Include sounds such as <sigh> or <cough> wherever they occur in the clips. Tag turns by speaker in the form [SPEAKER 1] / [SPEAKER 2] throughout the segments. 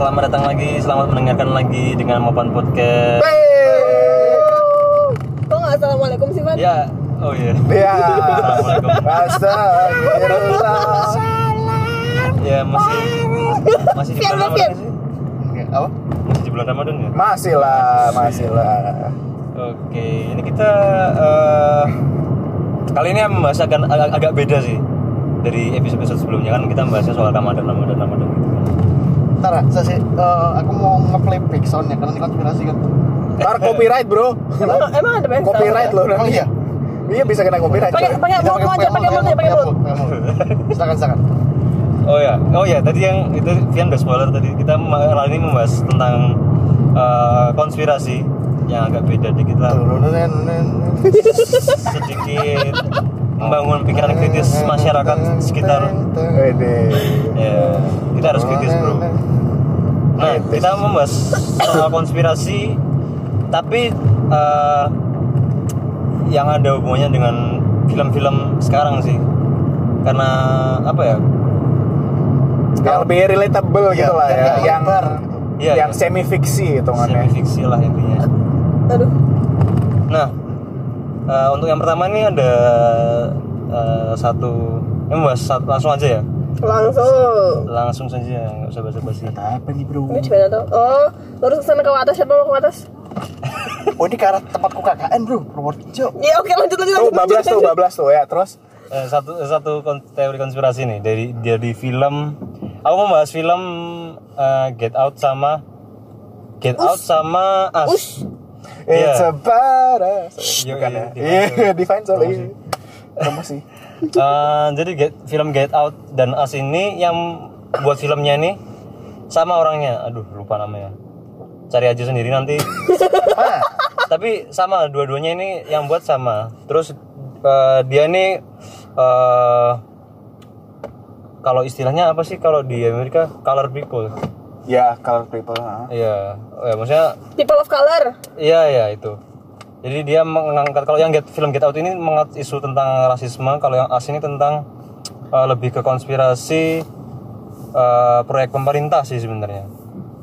[SPEAKER 1] selamat datang lagi, selamat mendengarkan lagi dengan Mopan Podcast.
[SPEAKER 2] Kok nggak assalamualaikum sih, Van?
[SPEAKER 1] Ya, oh iya.
[SPEAKER 3] Ya.
[SPEAKER 1] Assalamualaikum.
[SPEAKER 3] Astagfirullah.
[SPEAKER 1] Ya masih masih di bulan. Ramadan sih?
[SPEAKER 3] Apa?
[SPEAKER 1] Masih di bulan Ramadan ya?
[SPEAKER 3] Masih lah, masih lah.
[SPEAKER 1] Oke, ini kita eh, kali ini membahas agak, agak, agak beda sih dari episode sebelumnya kan kita membahasnya soal Ramadan, Ramadan, Ramadan gitu.
[SPEAKER 4] Ntar, saya sih, eh, aku mau ngeplay back soundnya karena ini konspirasi kan.
[SPEAKER 3] Ntar copyright bro.
[SPEAKER 2] Emang, emang ada banyak
[SPEAKER 3] Copyright loh.
[SPEAKER 4] Emang iya?
[SPEAKER 3] Iya bisa kena copyright.
[SPEAKER 2] Pakai pakai mau aja pakai mulut ya, pakai mulut.
[SPEAKER 4] mulut. Silakan, silakan.
[SPEAKER 1] Oh ya, oh ya tadi yang itu Vian udah spoiler tadi kita ma- kali ini membahas tentang eh, konspirasi yang agak beda dikit lah. sedikit membangun pikiran kritis masyarakat sekitar ya kita harus kritis bro nah kita membahas soal konspirasi tapi eh, yang ada hubungannya dengan film-film sekarang sih karena apa ya
[SPEAKER 3] Yang lebih relatable
[SPEAKER 4] Iya,
[SPEAKER 3] gitu lah ya.
[SPEAKER 4] yang
[SPEAKER 3] Yang
[SPEAKER 4] lebar.
[SPEAKER 1] Iya,
[SPEAKER 3] yang
[SPEAKER 1] iya.
[SPEAKER 3] semi fiksi hitungannya.
[SPEAKER 1] semi fiksi lah intinya
[SPEAKER 2] Aduh.
[SPEAKER 1] Nah, eh, untuk yang pertama ini ada eh, satu, ini membahas satu- langsung aja ya,
[SPEAKER 2] Langsung.
[SPEAKER 1] langsung saja, nggak usah basa-basi.
[SPEAKER 4] Apa nih bro?
[SPEAKER 2] Ini di mana tuh? Oh, lurus ke sana ke atas siapa mau ke atas?
[SPEAKER 4] Oh ini ke arah tempatku KKN bro, Purworejo.
[SPEAKER 2] Ya oke lanjut lanjut.
[SPEAKER 3] Tuh
[SPEAKER 2] lanjut,
[SPEAKER 3] bablas tuh bablas tuh ya. Terus
[SPEAKER 1] Eh, satu satu kon- teori konspirasi nih dari dari film, aku mau bahas film eh, Get Out sama Get Out sama Us.
[SPEAKER 2] Us.
[SPEAKER 1] Iya.
[SPEAKER 3] it's.
[SPEAKER 1] Iya,
[SPEAKER 3] Bukan
[SPEAKER 1] iya,
[SPEAKER 3] ya?
[SPEAKER 1] Divine
[SPEAKER 3] Iya,
[SPEAKER 1] Soul.
[SPEAKER 3] Divine Soul.
[SPEAKER 1] Promosi. Eh, jadi get, film Get Out dan Us ini yang buat filmnya ini sama orangnya, aduh lupa namanya. Cari aja sendiri nanti.
[SPEAKER 4] Ah,
[SPEAKER 1] tapi sama dua-duanya ini yang buat sama terus eh, dia ini eh, kalau istilahnya apa sih kalau di Amerika color people
[SPEAKER 3] Ya, color people.
[SPEAKER 1] iya ya, maksudnya
[SPEAKER 2] People of color.
[SPEAKER 1] iya ya itu jadi dia mengangkat kalau yang get, film Get Out ini mengangkat isu tentang rasisme kalau yang As ini tentang eh, lebih ke konspirasi eh, proyek pemerintah sih sebenarnya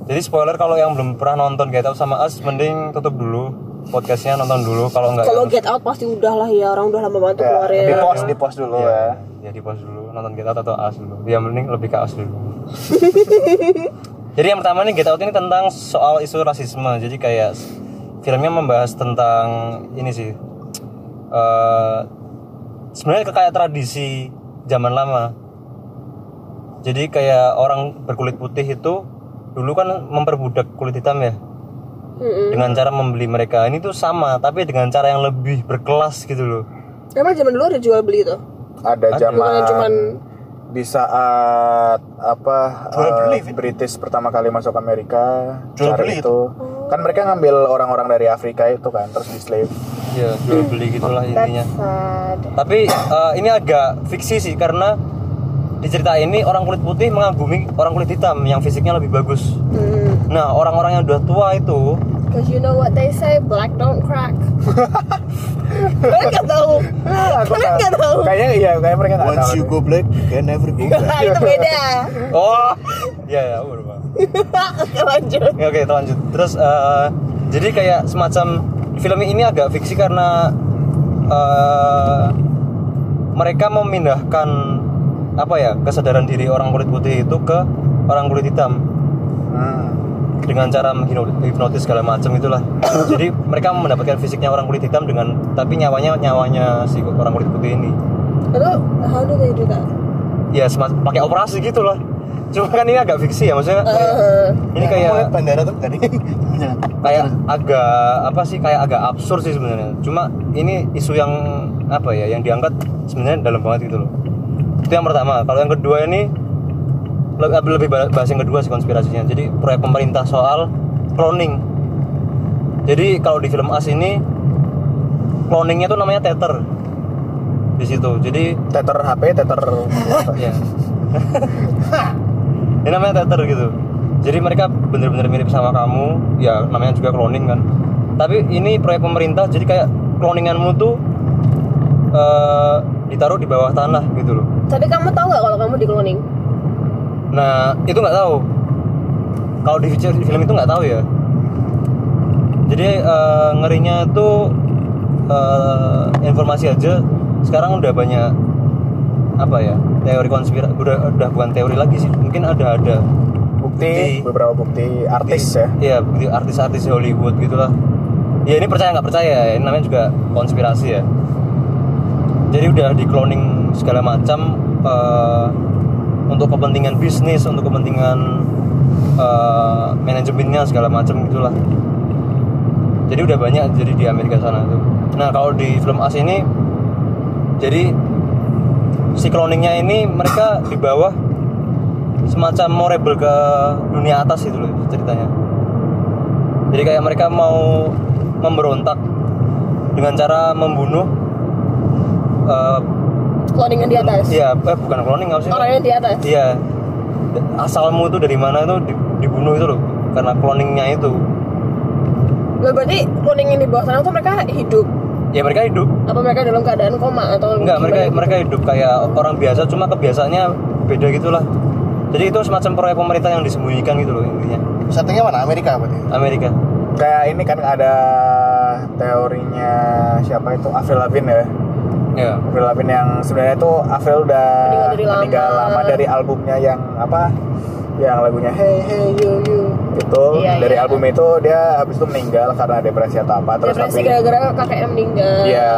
[SPEAKER 1] jadi spoiler kalau yang belum pernah nonton Get Out sama As mending tutup dulu podcastnya nonton dulu kalau nggak
[SPEAKER 2] Kalau get out pasti udah lah ya orang udah lama banget tuh
[SPEAKER 3] Ya,
[SPEAKER 2] keluarin.
[SPEAKER 3] di post di post dulu
[SPEAKER 1] Iya,
[SPEAKER 3] ya.
[SPEAKER 1] ya di pause dulu nonton Get Out atau As dulu. Ya mending lebih ke As dulu. <laughs> Jadi yang pertama nih Get Out ini tentang soal isu rasisme. Jadi kayak filmnya membahas tentang ini sih. eh sebenarnya kayak tradisi zaman lama. Jadi kayak orang berkulit putih itu dulu kan memperbudak kulit hitam ya
[SPEAKER 2] Mm-mm.
[SPEAKER 1] dengan cara membeli mereka ini tuh sama tapi dengan cara yang lebih berkelas gitu loh
[SPEAKER 2] Emang zaman dulu ada jual beli tuh.
[SPEAKER 3] Ada zaman
[SPEAKER 2] cuman
[SPEAKER 3] di saat apa
[SPEAKER 4] Jual beli, Vin.
[SPEAKER 3] British pertama kali masuk Amerika
[SPEAKER 4] Jual
[SPEAKER 3] cari
[SPEAKER 4] beli
[SPEAKER 3] itu kan mereka ngambil orang-orang dari Afrika itu kan terus di slave
[SPEAKER 1] ya jual beli gitulah intinya. Tapi eh, ini agak fiksi sih karena di cerita ini orang kulit putih mengagumi orang kulit hitam yang fisiknya lebih bagus.
[SPEAKER 2] Hmm.
[SPEAKER 1] Nah orang-orang yang udah tua itu
[SPEAKER 2] Cause you know what they say, black don't crack. <laughs> Kalian nggak tahu.
[SPEAKER 3] aku
[SPEAKER 2] Kalian nggak tahu.
[SPEAKER 3] kayaknya iya kayak mereka nggak
[SPEAKER 4] once
[SPEAKER 3] tahu
[SPEAKER 4] you go black, you can never go back.
[SPEAKER 2] Nah, itu beda. <laughs>
[SPEAKER 1] oh ya ya.
[SPEAKER 2] Oke lanjut.
[SPEAKER 1] Oke kita lanjut. Terus eh, jadi kayak semacam film ini agak fiksi karena eh, mereka memindahkan apa ya kesadaran diri orang kulit putih itu ke orang kulit hitam.
[SPEAKER 3] Hmm.
[SPEAKER 1] dengan cara menghipnotis segala macam itulah. <coughs> Jadi mereka mendapatkan fisiknya orang kulit hitam dengan tapi nyawanya nyawanya si orang kulit putih ini.
[SPEAKER 2] Lalu how do they do that?
[SPEAKER 1] Ya pakai operasi gitu lah. Cuma kan ini agak fiksi ya maksudnya. kayak-
[SPEAKER 2] Uh,
[SPEAKER 1] ini
[SPEAKER 4] lihat
[SPEAKER 1] kayak
[SPEAKER 4] bandara tuh tadi. <laughs>
[SPEAKER 1] Kayak agak apa sih kayak agak absurd sih sebenarnya. Cuma ini isu yang apa ya yang diangkat sebenarnya dalam banget gitu loh. Itu yang pertama. Kalau yang kedua ini le- lebih bahas yang kedua sih konspirasinya. Jadi proyek pemerintah soal cloning. Jadi kalau di film As ini cloningnya tuh namanya tether di situ. Jadi
[SPEAKER 3] tether HP tether
[SPEAKER 1] ya. Ini namanya tether gitu. Jadi mereka bener-bener mirip sama kamu, ya namanya juga cloning kan. Tapi ini proyek pemerintah, jadi kayak cloninganmu tuh eh, ditaruh di bawah tanah gitu loh.
[SPEAKER 2] Tapi kamu tahu nggak kalau kamu di cloning?
[SPEAKER 1] Nah itu nggak tahu. kalau di feature- film itu nggak tahu ya jadi eh, ngerinya itu eh, informasi aja sekarang udah banyak apa ya teori konspirasi udah udah bukan teori lagi sih mungkin ada ada
[SPEAKER 3] bukti
[SPEAKER 1] Bukti.
[SPEAKER 3] beberapa bukti artis ya
[SPEAKER 1] Iya, bukti artis-artis Hollywood gitulah. Ya ini percaya nggak percaya, ini namanya juga konspirasi ya. Jadi udah di cloning segala macam eh, untuk kepentingan bisnis, untuk kepentingan eh, manajemennya segala macam gitulah. Jadi udah banyak jadi di Amerika sana tuh. Nah kalau di film As ini, jadi si cloningnya ini mereka di bawah semacam mau rebel ke dunia atas itu loh ceritanya jadi kayak mereka mau memberontak dengan cara membunuh eh
[SPEAKER 2] Cloningan di atas.
[SPEAKER 1] iya eh, bukan cloning apa sih
[SPEAKER 2] Orangnya di atas.
[SPEAKER 1] iya asalmu itu dari mana itu di- dibunuh itu loh karena cloningnya itu
[SPEAKER 2] Loh, berarti cloning yang di bawah sana tuh mereka hidup.
[SPEAKER 1] Ya mereka hidup
[SPEAKER 2] Apa mereka dalam keadaan koma atau
[SPEAKER 1] enggak mereka
[SPEAKER 2] gitu?
[SPEAKER 1] mereka hidup kayak orang biasa cuma kebiasaannya beda gitulah jadi itu semacam proyek pemerintah yang disembunyikan gitu loh intinya
[SPEAKER 4] Settingnya mana? Amerika berarti?
[SPEAKER 1] Amerika
[SPEAKER 3] kayak ini kan ada teorinya siapa itu Avril Lavigne ya
[SPEAKER 1] ya
[SPEAKER 3] Avril Lavigne yang sebenarnya itu Avril udah
[SPEAKER 2] Meninggal lama.
[SPEAKER 3] meninggal lama dari albumnya yang apa yang lagunya Hey Hey You You itu
[SPEAKER 2] Iya,
[SPEAKER 3] dari
[SPEAKER 2] iya.
[SPEAKER 3] album itu dia habis itu meninggal karena depresi atau apa terus
[SPEAKER 2] Depresi gara-gara kakeknya meninggal.
[SPEAKER 3] Iya,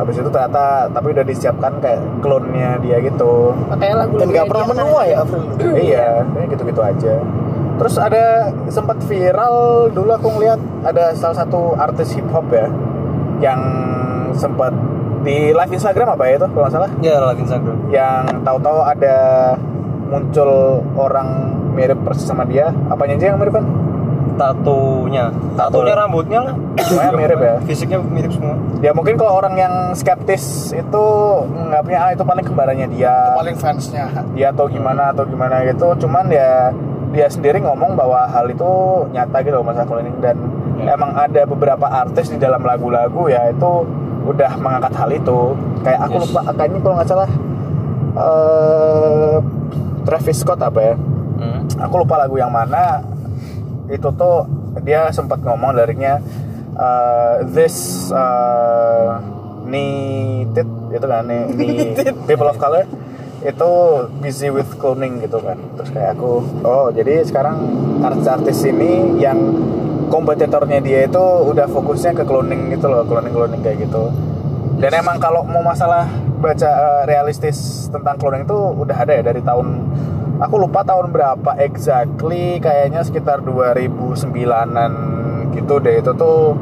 [SPEAKER 3] habis itu ternyata tapi udah disiapkan kayak klonnya dia gitu.
[SPEAKER 2] Makanya lagu
[SPEAKER 4] Dan nggak pernah menua ya Avril?
[SPEAKER 3] iya, kayak gitu-gitu aja. Terus ada sempat viral dulu aku ngeliat ada salah satu artis hip hop ya yang sempat di live Instagram apa ya itu kalau nggak salah
[SPEAKER 1] ya live Instagram
[SPEAKER 3] yang tahu-tahu ada muncul orang mirip persis sama dia apanya aja yang mirip kan
[SPEAKER 1] tatunya. Tatunya rambutnya lah.
[SPEAKER 3] Semuanya mirip ya?
[SPEAKER 1] fisiknya mirip semua.
[SPEAKER 3] Ya mungkin kalau orang yang skeptis itu nggak punya ah itu paling kembarannya dia.
[SPEAKER 4] Itu paling fansnya.
[SPEAKER 3] dia atau gimana atau gimana gitu. Cuman ya dia sendiri ngomong bahwa hal itu nyata gitu masa cloning dan
[SPEAKER 1] Ya.
[SPEAKER 3] emang ada beberapa artis di dalam lagu-lagu ya itu udah mengangkat hal itu. Kayak aku
[SPEAKER 1] Yes.
[SPEAKER 3] lupa kayaknya kalau nggak salah eh Travis Scott apa ya?
[SPEAKER 1] Hmm.
[SPEAKER 3] aku lupa lagu yang mana. Itu tuh dia sempat ngomong liriknya uh, this uh, needed itu kan nih nih people of color. Itu busy with cloning gitu kan. Terus kayak aku oh jadi sekarang artis-artis ini yang kompetitornya dia itu udah fokusnya ke cloning gitu loh cloning cloning kayak gitu dan emang kalau mau masalah baca uh, realistis tentang cloning itu udah ada ya dari tahun aku lupa tahun berapa exactly kayaknya sekitar 2009an gitu deh. Itu tuh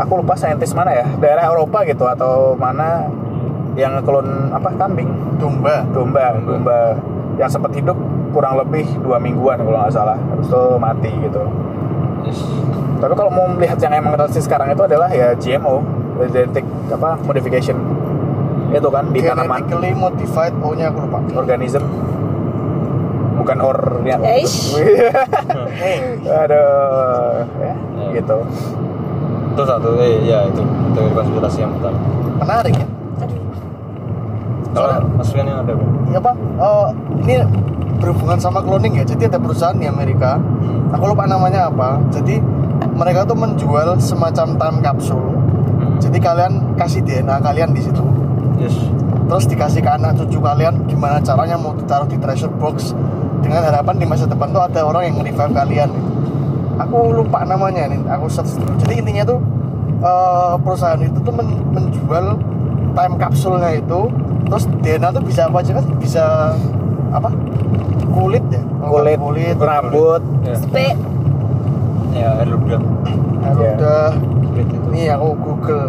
[SPEAKER 3] aku lupa saintis mana ya daerah Eropa gitu atau mana yang ngeklon apa kambing?
[SPEAKER 4] Domba.
[SPEAKER 3] domba domba. Yang sempat hidup kurang lebih dua mingguan kalau nggak salah. Habis itu mati gitu.
[SPEAKER 1] Yes.
[SPEAKER 3] tapi kalau mau melihat yang emang realistis sekarang itu adalah ya GMO genetic apa modification itu kan di tanaman
[SPEAKER 4] Genetically modified O-nya aku lupa.
[SPEAKER 3] organism bukan or ya
[SPEAKER 2] Eish. <laughs>
[SPEAKER 3] aduh ya,
[SPEAKER 1] Ya.
[SPEAKER 3] gitu
[SPEAKER 1] itu satu eh ya itu teori konspirasi yang pertama
[SPEAKER 4] Menarik ya.
[SPEAKER 1] kalau
[SPEAKER 4] Soalnya-
[SPEAKER 1] Mas Rian yang ada bang
[SPEAKER 4] Ya Pak, oh, ini berhubungan sama cloning ya. Jadi ada perusahaan di Amerika, aku lupa namanya apa. Jadi mereka tuh menjual semacam time capsule. Jadi kalian kasih DNA kalian di situ,
[SPEAKER 1] yes
[SPEAKER 4] terus dikasih ke anak cucu kalian gimana caranya mau ditaruh di treasure box dengan harapan di masa depan tuh ada orang yang revive kalian. Aku lupa namanya nih, aku search dulu. Jadi intinya tuh eh, perusahaan itu tuh men- menjual time capsule-nya itu, terus DNA tuh bisa apa aja kan? Bisa apa? Kulit ya?
[SPEAKER 3] Kulit,
[SPEAKER 4] kulit,
[SPEAKER 3] rambut
[SPEAKER 1] ya
[SPEAKER 2] Spit.
[SPEAKER 1] ya air ludah
[SPEAKER 3] Ya.
[SPEAKER 4] udah
[SPEAKER 1] Itu
[SPEAKER 4] nih aku Google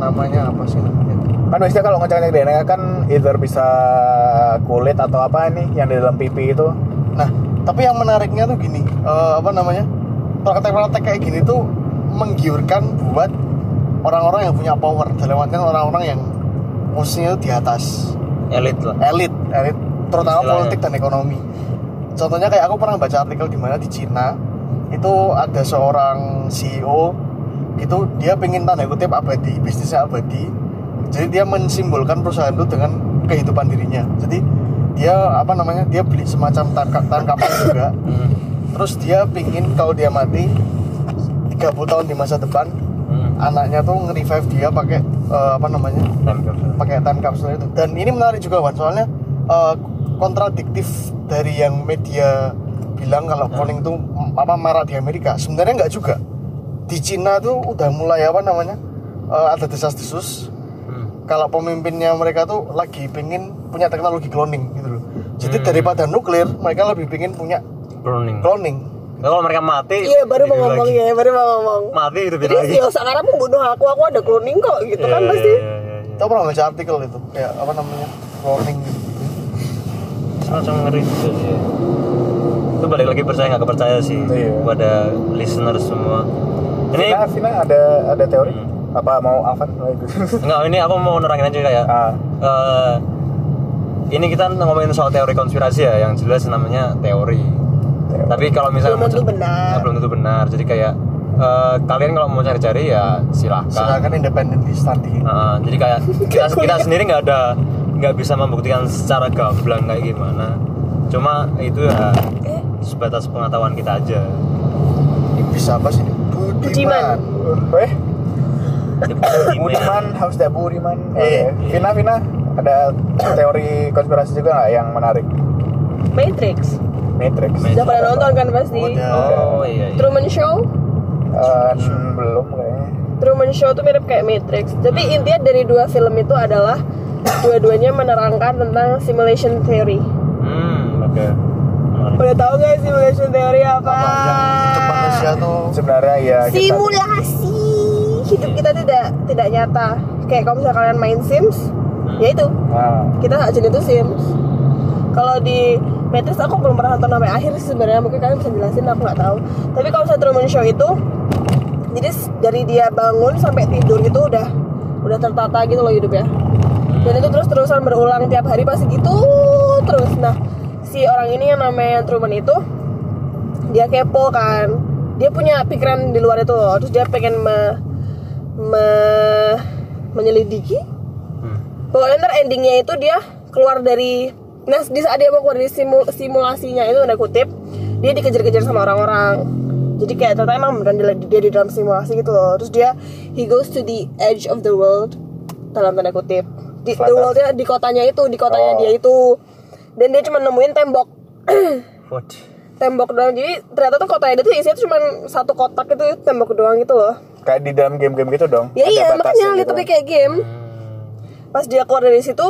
[SPEAKER 4] namanya apa sih namanya?
[SPEAKER 3] kan biasanya kalau ngecek DNA kan either bisa kulit atau apa ini yang di dalam pipi itu
[SPEAKER 4] Nah, tapi yang menariknya tuh gini, eh, apa namanya? Praktek-praktek kayak gini tuh menggiurkan buat orang-orang yang punya power, dalam artian orang-orang yang posisinya di atas,
[SPEAKER 1] elit lah
[SPEAKER 4] elit, elit, terutama
[SPEAKER 1] Istilahnya.
[SPEAKER 4] politik dan ekonomi. Contohnya kayak aku pernah baca artikel di mana di Cina itu ada seorang CEO itu dia pengen tanda kutip abadi, bisnisnya abadi. Jadi dia mensimbolkan perusahaan itu dengan kehidupan dirinya. Jadi dia apa namanya? Dia beli semacam time capsule juga
[SPEAKER 1] Hmm.
[SPEAKER 4] terus dia pingin kalau dia mati 30 tahun di masa depan
[SPEAKER 1] Hmm.
[SPEAKER 4] anaknya tuh nge-revive dia pakai eh, apa namanya pakai time capsule itu dan ini menarik juga Wan soalnya eh, kontradiktif dari yang media bilang kalau cloning itu mm, apa marak di Amerika sebenarnya nggak juga di Cina tuh udah mulai apa namanya eh, ada desas-desus
[SPEAKER 1] Hmm.
[SPEAKER 4] kalau pemimpinnya mereka tuh lagi pengen punya teknologi cloning gitu loh jadi
[SPEAKER 1] Hmm.
[SPEAKER 4] daripada nuklir mereka lebih pengen punya
[SPEAKER 1] Cloning.
[SPEAKER 4] cloning
[SPEAKER 1] Nah, kalau mereka mati,
[SPEAKER 2] Iya baru mau ngomong
[SPEAKER 1] lagi.
[SPEAKER 2] ya, baru mau ngomong.
[SPEAKER 1] Mati itu
[SPEAKER 2] Jadi
[SPEAKER 1] lagi.
[SPEAKER 2] si sekarang membunuh aku, aku ada cloning kok gitu kan
[SPEAKER 1] Iya,
[SPEAKER 2] pasti.
[SPEAKER 1] iya, iya, iya.
[SPEAKER 4] kita pernah baca artikel itu kayak apa namanya cloning
[SPEAKER 1] Semacam ngeri juga sih. Itu balik lagi percaya nggak kepercaya sih
[SPEAKER 3] Iya.
[SPEAKER 1] pada listener semua. Ini
[SPEAKER 3] Vina, Vina ada ada teori?
[SPEAKER 1] Hmm.
[SPEAKER 3] Apa mau Avan?
[SPEAKER 1] Enggak, <laughs> ini aku mau nerangin aja kayak
[SPEAKER 3] Ah.
[SPEAKER 1] eh, ini kita ngomongin soal teori konspirasi ya, yang jelas namanya teori.
[SPEAKER 3] Teori.
[SPEAKER 1] Tapi kalau misalnya
[SPEAKER 2] Belum tentu benar.
[SPEAKER 1] Ya, belum tentu benar. Jadi kayak eh, kalian kalau mau cari-cari ya silahkan.
[SPEAKER 4] silakan independen di study
[SPEAKER 1] Nah, jadi kayak <laughs> kita, kita sendiri nggak ada nggak bisa membuktikan secara gamblang kayak gimana. Cuma itu ya
[SPEAKER 2] Eh,
[SPEAKER 1] sebatas pengetahuan kita aja.
[SPEAKER 4] ini bisa apa sih
[SPEAKER 2] Budiman.
[SPEAKER 3] Eh, Budiman, House da Budiman. Oke. Vina, Vina, ada teori konspirasi juga nggak yang menarik?
[SPEAKER 2] Matrix.
[SPEAKER 3] Matrix.
[SPEAKER 1] Matrix.
[SPEAKER 2] Udah pada nonton kan pasti.
[SPEAKER 4] Udah.
[SPEAKER 1] Oh iya. iya.
[SPEAKER 2] Truman Show.
[SPEAKER 3] Eh, belum kayaknya.
[SPEAKER 2] Truman Show tuh mirip kayak Matrix. Tapi intinya dari dua film itu adalah dua-duanya menerangkan tentang simulation theory.
[SPEAKER 1] Hmm, oke. Menarik.
[SPEAKER 2] Udah tahu gak simulation theory apa?
[SPEAKER 4] apa yang hidup manusia tuh
[SPEAKER 3] Sebenarnya ya kita
[SPEAKER 2] Simulasi. Hidup kita tidak tidak nyata. Kayak kalau misalnya kalian main Sims, ya itu
[SPEAKER 3] Nah,
[SPEAKER 2] kita aja itu Sims. Kalau di Matrix aku belum pernah nonton sampai akhir sih sebenarnya mungkin kalian bisa jelasin aku nggak tahu. Tapi kalau misalnya Truman Show itu jadi dari dia bangun sampai tidur itu udah udah tertata gitu loh hidupnya. Dan itu terus terusan berulang tiap hari pasti gitu terus. Nah si orang ini yang namanya Truman itu dia kepo kan. Dia punya pikiran di luar itu loh. Terus dia pengen me- me- menyelidiki
[SPEAKER 1] Hmm.
[SPEAKER 2] pokoknya ntar endingnya itu dia keluar dari nah di saat dia mau keluar dari simul- simulasinya itu ada kutip dia dikejar-kejar sama orang-orang jadi kayak ternyata emang beneran dia, dia di dalam simulasi gitu loh terus dia he goes to the edge of the world dalam tanda kutip di the worldnya di kotanya itu di kotanya
[SPEAKER 3] Oh.
[SPEAKER 2] dia itu dan dia cuma nemuin tembok. <clears throat>
[SPEAKER 1] What?
[SPEAKER 2] tembok doang. Jadi ternyata tuh kotanya dia tuh isinya tuh cuma satu kotak itu tembok doang gitu loh.
[SPEAKER 3] Kayak di dalam game-game gitu dong.
[SPEAKER 2] ya
[SPEAKER 3] Ada
[SPEAKER 2] iya
[SPEAKER 3] batasnya
[SPEAKER 2] makanya
[SPEAKER 3] gitu.
[SPEAKER 2] literally kayak game.
[SPEAKER 1] Hmm.
[SPEAKER 2] pas dia keluar dari situ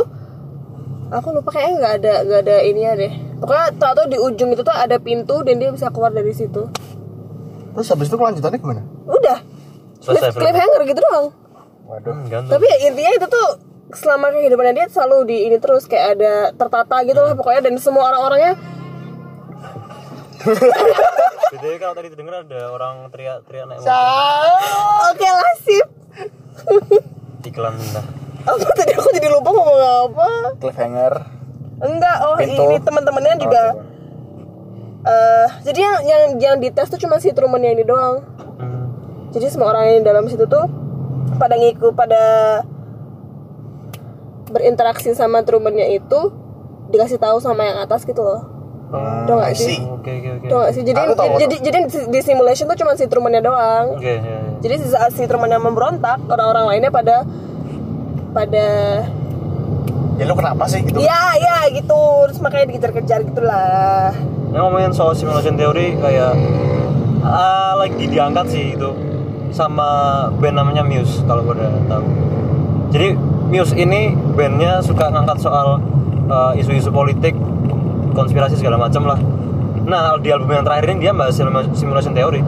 [SPEAKER 2] aku lupa kayaknya nggak ada nggak ada ininya deh. Pokoknya tau tau di ujung itu tuh ada pintu dan dia bisa keluar dari situ.
[SPEAKER 4] Terus habis itu kelanjutannya gimana?
[SPEAKER 2] Udah.
[SPEAKER 1] Selesai
[SPEAKER 2] cliffhanger gitu doang.
[SPEAKER 3] Waduh.
[SPEAKER 1] Hmm,
[SPEAKER 2] tapi ya intinya itu tuh selama kehidupannya dia selalu di ini terus kayak ada tertata gitu lah pokoknya dan semua orang-orangnya <laughs>
[SPEAKER 1] Jadi kalau tadi dengar ada orang teriak-teriak naik motor.
[SPEAKER 2] Oke lah sip <laughs>
[SPEAKER 1] Iklan dah.
[SPEAKER 2] apa tadi aku jadi lupa ngomong apa
[SPEAKER 3] Cliffhanger.
[SPEAKER 2] enggak oh
[SPEAKER 3] Pintu.
[SPEAKER 2] ini teman-temannya juga eh jadi yang yang yang dites tuh cuma si Truman yang ini doang
[SPEAKER 1] Hmm.
[SPEAKER 2] jadi semua orang yang di dalam situ tuh pada ngikut pada berinteraksi sama Trumannya itu dikasih tahu sama yang atas gitu loh Tau gak
[SPEAKER 4] I
[SPEAKER 2] sih?
[SPEAKER 1] Oke oke oke.
[SPEAKER 2] Tau gak sih? Jadi,
[SPEAKER 4] Aku tahu,
[SPEAKER 2] jadi, jadi di simulation tuh cuma si Trumannya doang
[SPEAKER 1] Oke ya. ya.
[SPEAKER 2] Jadi di saat si Trumannya memberontak Orang-orang lainnya pada Pada
[SPEAKER 4] ya lu kenapa sih gitu
[SPEAKER 2] Ya ya gitu Terus makanya dikejar-kejar gitu lah
[SPEAKER 1] Ini ngomongin soal simulation theory kayak ah, lagi diangkat sih itu sama band namanya Muse kalau pada tahu. Jadi Muse ini bandnya suka ngangkat soal eh, isu-isu politik, konspirasi segala macam lah. Nah di album yang terakhir ini dia bahas simula- simulation theory.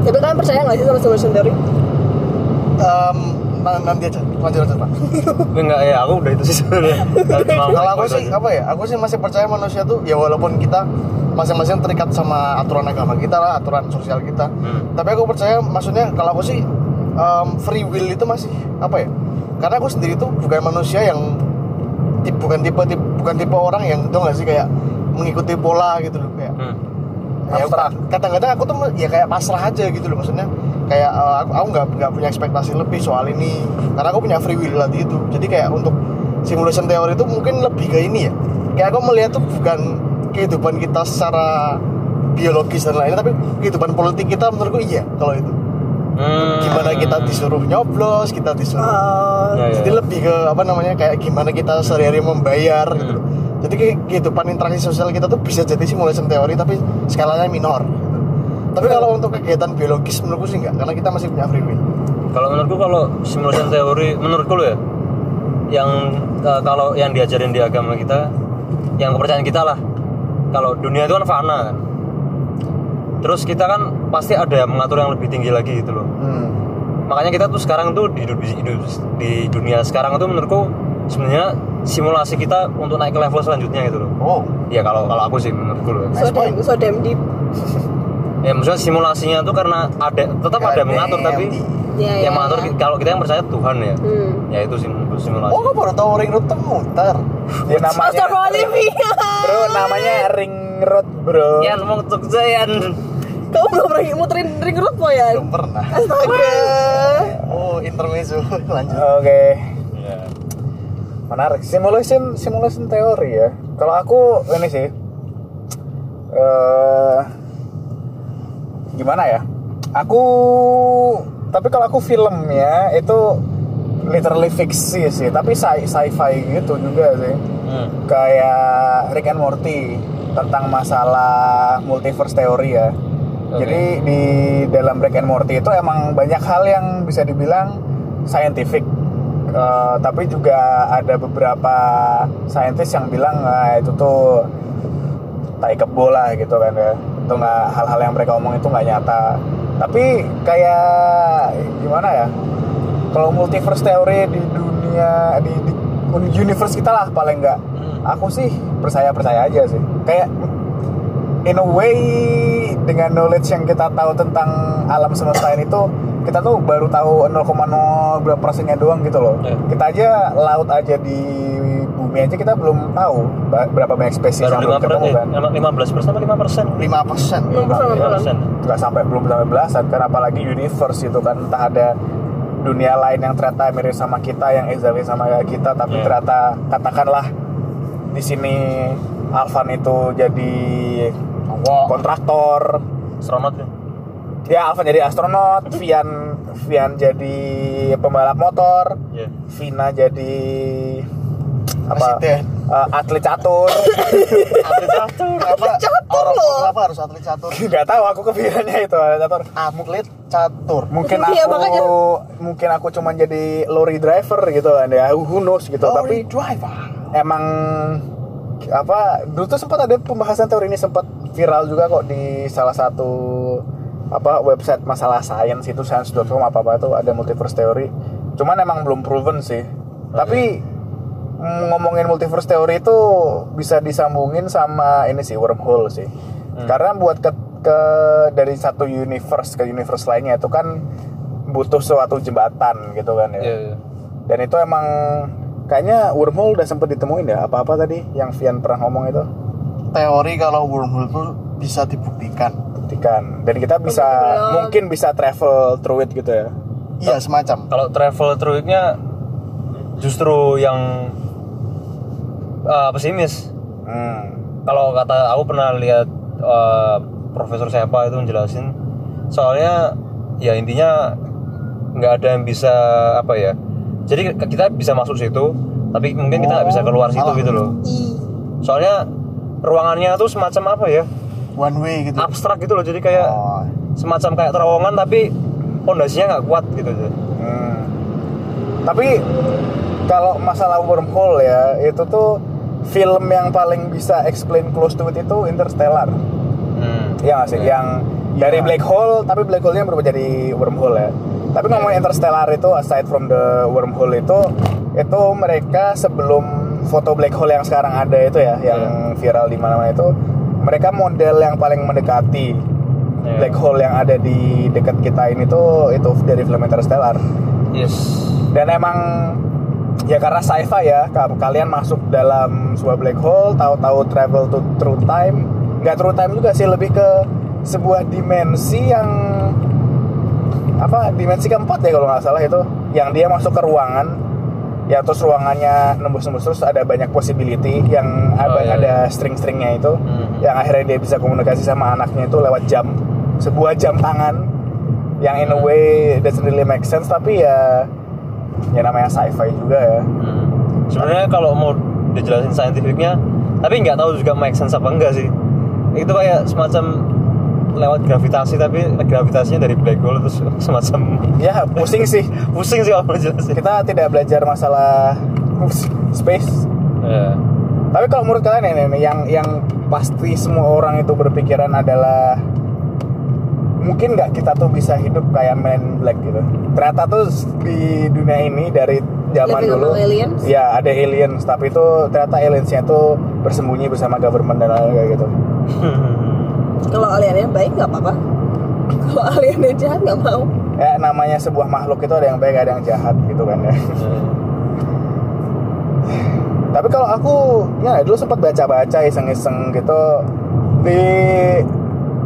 [SPEAKER 2] Tapi kalian percaya gak sih sama simulation theory?
[SPEAKER 4] Na- nanti aja lanjut lanjut Pak. <laughs>
[SPEAKER 1] Enggak ya aku udah itu sih sebenarnya.
[SPEAKER 4] Kalau aku sih
[SPEAKER 1] aja.
[SPEAKER 4] apa ya aku sih masih percaya manusia tuh ya walaupun kita masing-masing terikat sama aturan agama kita lah aturan sosial kita
[SPEAKER 1] Hmm.
[SPEAKER 4] tapi aku percaya maksudnya kalau aku sih em, free will itu masih apa ya karena aku sendiri tuh bukan manusia yang bukan tipe, tipe bukan tipe orang yang tau gak sih kayak mengikuti pola gitu loh kayak
[SPEAKER 1] Hmm.
[SPEAKER 4] ya, kadang-kadang aku tuh ya kayak pasrah aja gitu loh maksudnya kayak eh, aku aku nggak nggak punya ekspektasi lebih soal ini karena aku punya free will tadi itu. Jadi kayak untuk simulation teori itu mungkin lebih ke ini ya. Kayak aku melihat tuh bukan kehidupan kita secara biologis dan lainnya tapi kehidupan politik kita menurutku iya kalau itu
[SPEAKER 1] Hmm.
[SPEAKER 4] gimana kita disuruh nyoblos kita disuruh
[SPEAKER 2] Oh,
[SPEAKER 1] Ya, ya.
[SPEAKER 4] jadi lebih ke apa namanya kayak gimana kita sehari-hari membayar gitu loh. jadi kayak kehidupan interaksi sosial kita tuh bisa jadi simulation teori tapi skalanya minor gitu. tapi kalau untuk kegiatan biologis menurutku sih enggak karena kita masih punya free will
[SPEAKER 1] Kalau menurutku kalau simulation teori menurutku lo ya yang eh, kalau yang diajarin di agama kita yang kepercayaan kita lah kalau dunia itu kan fana kan terus kita kan pasti ada yang mengatur yang lebih tinggi lagi gitu loh
[SPEAKER 4] hmm.
[SPEAKER 1] makanya kita tuh sekarang tuh di, di, di- di dunia sekarang tuh menurutku sebenarnya simulasi kita untuk naik ke level selanjutnya gitu loh
[SPEAKER 4] oh
[SPEAKER 1] ya kalau kalau aku sih menurutku loh
[SPEAKER 2] so damn, so damn deep. <laughs>
[SPEAKER 1] ya maksudnya simulasinya tuh karena ada tetap ada yang mengatur tapi
[SPEAKER 2] Ya,
[SPEAKER 1] yang
[SPEAKER 2] ya,
[SPEAKER 1] mengatur
[SPEAKER 2] ya.
[SPEAKER 1] kalau kita yang percaya Tuhan ya
[SPEAKER 2] Hmm.
[SPEAKER 1] ya itu simulasi
[SPEAKER 4] oh kamu baru tahu ring road tuh muter
[SPEAKER 3] Ya namanya. Bro, namanya ring road, Bro.
[SPEAKER 1] Yan mau tuk Yan
[SPEAKER 2] Kamu belum pernah muterin ring road po ya?
[SPEAKER 4] belum pernah
[SPEAKER 2] Astaga.
[SPEAKER 4] oh intermezzo <laughs> lanjut
[SPEAKER 3] Oke.
[SPEAKER 1] ya.
[SPEAKER 3] Menarik. Simulation simulation teori ya. Kalau aku ini sih eh gimana ya? Aku tapi kalau aku filmnya itu literally fiksi sih, tapi sci- sci-fi gitu juga sih.
[SPEAKER 1] Hmm.
[SPEAKER 3] Kayak Rick and Morty tentang masalah multiverse teori ya. Jadi di dalam Rick and Morty itu emang banyak hal yang bisa dibilang scientific. Eh, tapi juga ada beberapa saintis yang bilang "Ah, itu tuh tai kebo lah gitu kan ya. Itu nggak hal-hal yang mereka omong itu nggak nyata. Tapi kayak gimana ya kalau multiverse teori di dunia di, di universe kita lah paling nggak. Aku sih percaya percaya aja sih. Kayak in a way dengan knowledge yang kita tahu tentang alam semesta ini tuh kita tuh baru tahu 0,0 berapa persennya doang gitu loh
[SPEAKER 1] Ya.
[SPEAKER 3] kita aja laut aja di bumi aja kita belum tahu berapa banyak spesies
[SPEAKER 1] baru
[SPEAKER 3] yang belum ketemu
[SPEAKER 1] persen
[SPEAKER 3] kan
[SPEAKER 1] lima belas persen atau lima persen
[SPEAKER 4] lima persen
[SPEAKER 2] Belum pernah
[SPEAKER 1] lima
[SPEAKER 2] belum.
[SPEAKER 1] persen
[SPEAKER 3] nggak sampai belum sampai belasan kan apalagi universe itu kan entah ada dunia lain yang ternyata mirip sama kita yang exactly sama kayak kita tapi
[SPEAKER 1] Iya.
[SPEAKER 3] ternyata katakanlah di sini Alvan itu jadi kontraktor.
[SPEAKER 1] Astronot ya?
[SPEAKER 3] Ya Alvan jadi astronot <laughs> Vian Vian jadi pembalap motor
[SPEAKER 1] Iya.
[SPEAKER 3] Vina jadi apa? Eh, atlet catur. <laughs>
[SPEAKER 4] Atlet catur apa?
[SPEAKER 2] catur
[SPEAKER 4] orang
[SPEAKER 2] loh.
[SPEAKER 4] kenapa harus atlet catur? <laughs>
[SPEAKER 3] Nggak tahu aku kepikirannya itu atlet catur.
[SPEAKER 4] Atlet catur.
[SPEAKER 3] Mungkin
[SPEAKER 2] Iya,
[SPEAKER 3] aku
[SPEAKER 2] makanya.
[SPEAKER 3] mungkin aku cuma jadi lorry driver gitu kan ya who knows gitu tapi
[SPEAKER 4] driver?
[SPEAKER 3] emang apa dulu tuh sempat ada pembahasan teori ini sempat viral juga kok di salah satu apa website masalah sains itu science.com apa apa tuh ada multiverse teori. Cuman emang belum proven sih. Tapi mm, ngomongin multiverse teori itu bisa disambungin sama ini sih wormhole sih. Karena buat ke, ke dari satu universe ke universe lainnya itu kan butuh suatu jembatan gitu kan ya.
[SPEAKER 1] Iya, iya.
[SPEAKER 3] dan itu emang kayaknya wormhole udah sempet ditemuin ya apa-apa tadi yang Vian pernah ngomong itu
[SPEAKER 4] teori kalau wormhole itu bisa dibuktikan.
[SPEAKER 3] Buktikan. Dan kita bisa
[SPEAKER 2] Belum.
[SPEAKER 3] mungkin bisa travel through it gitu ya.
[SPEAKER 4] Iya semacam.
[SPEAKER 1] Kalau travel through nya justru yang eh, pesimis.
[SPEAKER 3] Hmm.
[SPEAKER 1] kalau kata aku pernah lihat eh, profesor siapa itu menjelasin soalnya ya intinya nggak ada yang bisa apa ya jadi kita bisa masuk situ tapi mungkin kita nggak bisa keluar situ gitu loh. Soalnya ruangannya tuh semacam apa ya
[SPEAKER 4] one way gitu
[SPEAKER 1] abstrak gitu loh jadi kayak
[SPEAKER 4] oh.
[SPEAKER 1] semacam kayak terowongan tapi pondasinya nggak kuat gitu
[SPEAKER 3] Hmm. tapi kalau masalah wormhole ya itu tuh film yang paling bisa explain close to it itu Interstellar
[SPEAKER 1] hmm.
[SPEAKER 3] Iya nggak sih? Yang dari black hole, tapi black hole-nya berubah jadi wormhole ya. Tapi ngomongin Interstellar itu, aside from the wormhole itu, itu mereka sebelum foto black hole yang sekarang ada itu ya, yang viral di mana-mana itu, mereka model yang paling mendekati
[SPEAKER 1] Iya.
[SPEAKER 3] black hole yang ada di dekat kita ini tuh itu dari film Interstellar.
[SPEAKER 1] yes
[SPEAKER 3] Dan emang ya karena sci-fi ya, ka- kalian masuk dalam sebuah black hole, tahu-tahu travel to through time, nggak through time juga sih, lebih ke sebuah dimensi yang apa dimensi keempat ya kalau nggak salah itu, yang dia masuk ke ruangan ya terus ruangannya nembus-nembus terus ada banyak possibility yang
[SPEAKER 1] Oh,
[SPEAKER 3] ada
[SPEAKER 1] iya,
[SPEAKER 3] ada string-stringnya itu
[SPEAKER 1] Hmm.
[SPEAKER 3] yang akhirnya dia bisa komunikasi sama anaknya itu lewat jam sebuah jam tangan yang in a
[SPEAKER 1] Hmm.
[SPEAKER 3] way doesn't really make sense tapi ya ya namanya sci-fi juga ya
[SPEAKER 1] Hmm. Sebenarnya kalau mau dijelasin saintifiknya, tapi nggak tahu juga make sense apa enggak sih. Itu kayak semacam lewat gravitasi tapi gravitasinya dari black hole terus <laughs> semacam
[SPEAKER 3] ya pusing sih
[SPEAKER 1] pusing sih kalau jelasin.
[SPEAKER 3] kita tidak belajar masalah space
[SPEAKER 1] Ya.
[SPEAKER 3] Tapi kalau menurut kalian ini, yang yang pasti semua orang itu berpikiran adalah mungkin nggak kita tuh bisa hidup kayak Men in Black gitu. Ternyata tuh di dunia ini dari zaman dulu,
[SPEAKER 2] aliens?
[SPEAKER 3] ya ada aliens, tapi itu ternyata aliensnya tuh bersembunyi bersama government dan lain kayak gitu. <laughs>
[SPEAKER 2] Kalau aliennya baik nggak apa-apa. Kalau aliennya jahat nggak mau.
[SPEAKER 3] Ya namanya sebuah makhluk itu ada yang baik ada yang jahat gitu kan ya. Tapi kalau aku ya dulu sempat baca-baca iseng-iseng gitu di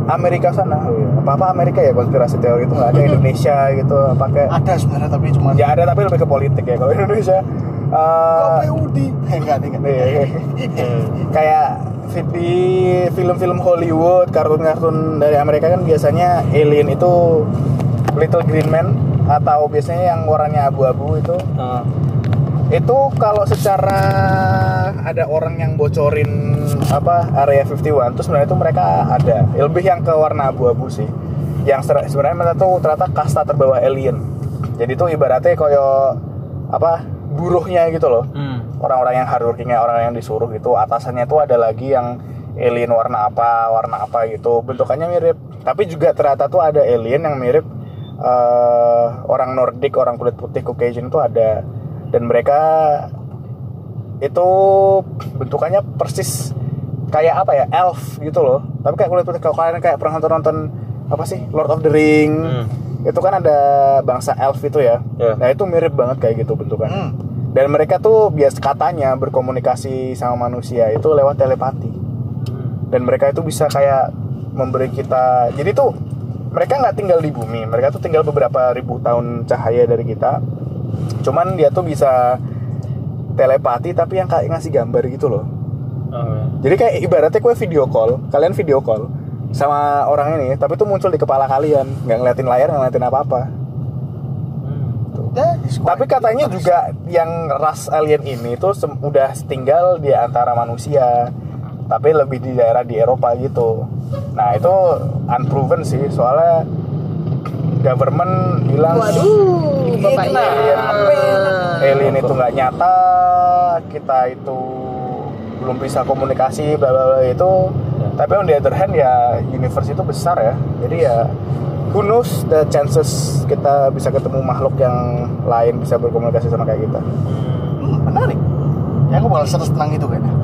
[SPEAKER 3] Amerika sana, apa apa Amerika ya konspirasi teori itu nggak ada <laughs> Indonesia gitu, pakai
[SPEAKER 4] ada sebenarnya tapi cuma
[SPEAKER 3] ya ada tapi lebih ke politik ya kalau Indonesia. eh,
[SPEAKER 4] KPUD enggak enggak
[SPEAKER 3] iya, iya. <laughs> kayak di film-film Hollywood, kartun-kartun dari Amerika kan biasanya alien itu Little Green Man atau biasanya yang warnanya abu-abu itu.
[SPEAKER 1] Ah.
[SPEAKER 3] itu kalau secara ada orang yang bocorin apa area 51 tuh sebenarnya itu mereka ada. Lebih yang ke warna abu-abu sih. Yang sebenarnya mereka tuh ternyata kasta terbawah alien. Jadi tuh ibaratnya koyo apa buruhnya gitu loh.
[SPEAKER 1] Hmm.
[SPEAKER 3] Orang-orang yang hardworkingnya orang yang disuruh gitu atasannya tuh ada lagi yang alien warna apa warna apa gitu bentukannya mirip tapi juga ternyata tuh ada alien yang mirip eh, orang Nordik orang kulit putih Caucasian itu ada dan mereka itu bentukannya persis kayak apa ya elf gitu loh tapi kayak kulit putih kalau kalian kayak pernah nonton nonton apa sih Lord of the Ring
[SPEAKER 1] Hmm.
[SPEAKER 3] itu kan ada bangsa elf itu ya
[SPEAKER 1] Ya.
[SPEAKER 3] nah itu mirip banget kayak gitu bentukannya
[SPEAKER 4] Hmm.
[SPEAKER 3] Dan mereka tuh bias katanya berkomunikasi sama manusia itu lewat telepati. Dan mereka itu bisa kayak memberi kita jadi tuh mereka nggak tinggal di bumi mereka tuh tinggal beberapa ribu tahun cahaya dari kita. Cuman dia tuh bisa telepati tapi yang kayak ngasih gambar gitu loh.
[SPEAKER 1] Ah,
[SPEAKER 3] jadi kayak ibaratnya kue video call kalian video call sama orang ini tapi tuh muncul di kepala kalian nggak ngeliatin layar nggak ngeliatin apa apa
[SPEAKER 4] Ya,
[SPEAKER 3] Tapi katanya juga yang ras alien ini tuh sem- udah tinggal di antara manusia, tapi lebih di daerah di Eropa gitu. Nah itu unproven sih, soalnya government bilang
[SPEAKER 2] Waduh, bapaknya.
[SPEAKER 3] alien, alien itu nggak nyata, kita itu belum bisa komunikasi, bla bla bla itu. Tapi on the other hand ya universe itu besar ya, jadi ya who knows the chances kita bisa ketemu makhluk yang lain bisa berkomunikasi sama kayak kita.
[SPEAKER 4] Hmm, menarik ya aku bakal seru tenang itu kayaknya <laughs>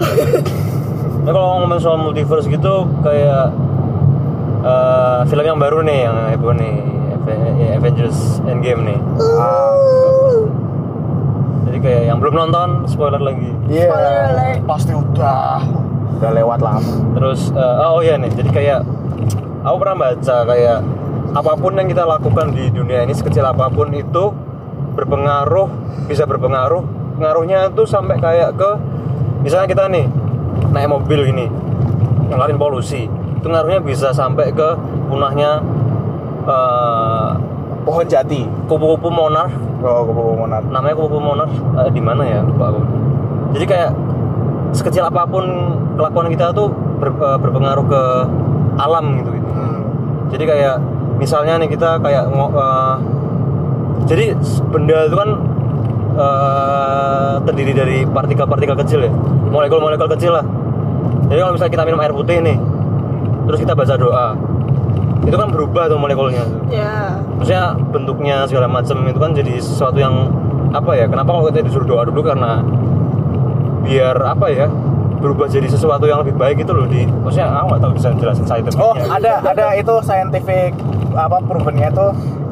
[SPEAKER 1] Nah kalau ngomong soal multiverse gitu kayak eh, film yang baru nih yang heboh nih ya, Avengers Endgame nih.
[SPEAKER 3] Ah,
[SPEAKER 1] Jadi kayak yang belum nonton spoiler lagi.
[SPEAKER 3] Iya,
[SPEAKER 2] Spoiler alert.
[SPEAKER 4] pasti udah
[SPEAKER 3] udah lewat lama.
[SPEAKER 1] Terus eh, oh iya nih, jadi kayak aku pernah baca kayak apa pun yang kita lakukan di dunia ini sekecil apa pun itu berpengaruh bisa berpengaruh pengaruhnya tuh sampai kayak ke misalnya kita nih naik mobil ini ngeluarin polusi itu ngaruhnya bisa sampai ke punahnya eh,
[SPEAKER 3] Pohon jati.
[SPEAKER 1] kupu-kupu monar
[SPEAKER 3] Oh, kupu monat.
[SPEAKER 1] namanya kupu monar eh, di mana ya lupa aku jadi kayak sekecil apa pun kelakuan kita tuh ber- eh, berpengaruh ke alam gitu gitu
[SPEAKER 3] Hmm.
[SPEAKER 1] jadi kayak misalnya nih kita kayak eh, jadi benda itu kan eh, terdiri dari partikel-partikel kecil ya. Molekul-molekul kecil lah. Jadi kalau misalnya kita minum air putih nih terus kita baca doa itu kan berubah tuh molekulnya.
[SPEAKER 2] Ya.
[SPEAKER 1] maksudnya bentuknya segala macam itu kan jadi sesuatu yang apa ya kenapa kalau kita disuruh doa dulu? Karena biar apa ya berubah jadi sesuatu yang lebih baik itu loh di maksudnya aku nggak tahu bisa jelasin scientificnya
[SPEAKER 3] Oh, ada ada itu scientific apa provennya itu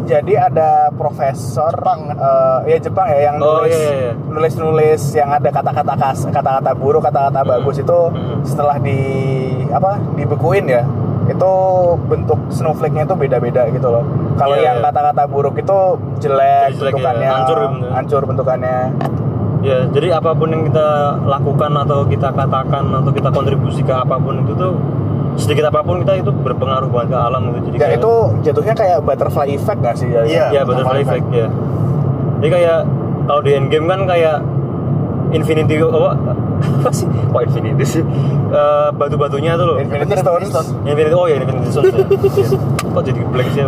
[SPEAKER 3] jadi ada profesor
[SPEAKER 4] Jepang, kan?
[SPEAKER 3] eh, ya Jepang ya yang
[SPEAKER 1] Oh,
[SPEAKER 3] nulis
[SPEAKER 1] iya, iya.
[SPEAKER 3] nulis nulis yang ada kata-kata kas kata-kata buruk kata-kata
[SPEAKER 1] Hmm.
[SPEAKER 3] bagus itu
[SPEAKER 1] Hmm.
[SPEAKER 3] setelah di apa dibekuin ya itu bentuk snowflake-nya itu beda-beda gitu loh kalau
[SPEAKER 1] Iya,
[SPEAKER 3] yang
[SPEAKER 1] iya.
[SPEAKER 3] kata-kata buruk itu jelek
[SPEAKER 1] Jelek,
[SPEAKER 3] bentukannya
[SPEAKER 1] iya. Hancur bentuknya.
[SPEAKER 3] hancur bentukannya
[SPEAKER 1] ya jadi apa pun yang kita lakukan atau kita katakan atau kita kontribusi ke apa pun itu tuh sedikit apa pun kita itu berpengaruh banget ke alam gitu. Jadi
[SPEAKER 3] Dan
[SPEAKER 1] kayak-
[SPEAKER 3] itu jatuhnya kayak butterfly effect gak sih?
[SPEAKER 4] Iya.
[SPEAKER 1] ya butterfly effect. ya. Jadi kayak kalau di endgame kan kayak infinity apa? <laughs> Apa sih? Kok infinity sih? Eh, batu-batunya tuh loh.
[SPEAKER 3] Infinity Stones.
[SPEAKER 1] Infinity oh ya Infinity Stones ya. <laughs> Kok jadi blank sih?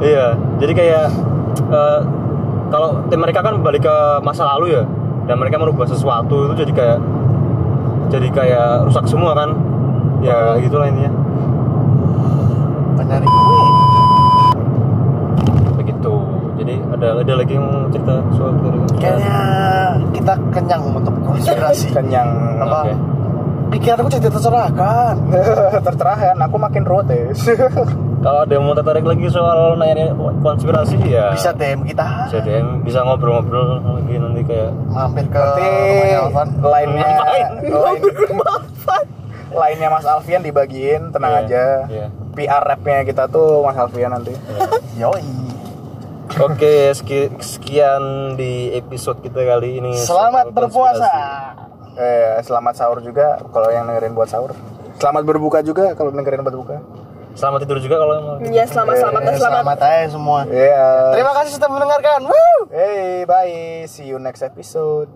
[SPEAKER 1] Iya. Jadi kayak eh, kalau tim mereka kan balik ke masa lalu ya dan mereka merubah sesuatu itu jadi kayak jadi kayak rusak semua kan. Ya gitulah intinya.
[SPEAKER 4] Penyari kue
[SPEAKER 1] begitu. Jadi ada ada lagi yang mau cerita soal dari
[SPEAKER 4] kayaknya kita kenyang untuk konspirasi. <laughs>
[SPEAKER 3] Kenyang.
[SPEAKER 4] apa?
[SPEAKER 1] Oke.
[SPEAKER 4] pikiranku jadi tercerahkan. <laughs>
[SPEAKER 3] Tercerah kan, aku makin rotes. <laughs>
[SPEAKER 1] kalau ada yang mau tertarik lagi soal nanya konspirasi ya
[SPEAKER 4] bisa DM kita
[SPEAKER 1] bisa DM bisa ngobrol-ngobrol lagi nanti kayak
[SPEAKER 4] mampir ke Alvan
[SPEAKER 3] lainnya, <laughs> lainnya Mas Alfian dibagiin, tenang
[SPEAKER 1] Iya,
[SPEAKER 3] aja.
[SPEAKER 1] iya.
[SPEAKER 3] PR rapnya kita tuh Mas Alfian nanti.
[SPEAKER 4] yoi
[SPEAKER 1] Oke, sekian, sekian di episode kita kali ini.
[SPEAKER 4] selamat
[SPEAKER 1] Soal
[SPEAKER 4] berpuasa.
[SPEAKER 3] Eh, selamat sahur juga kalau yang dengerin buat sahur. Selamat berbuka juga kalau dengerin buat buka.
[SPEAKER 1] Selamat tidur juga kalau mau.
[SPEAKER 2] Ya selamat selamat
[SPEAKER 4] Eh,
[SPEAKER 2] dan selamat.
[SPEAKER 4] selamat aja semua
[SPEAKER 3] Iya.
[SPEAKER 4] terima kasih sudah mendengarkan Woo!
[SPEAKER 3] Hey, bye. See you next episode.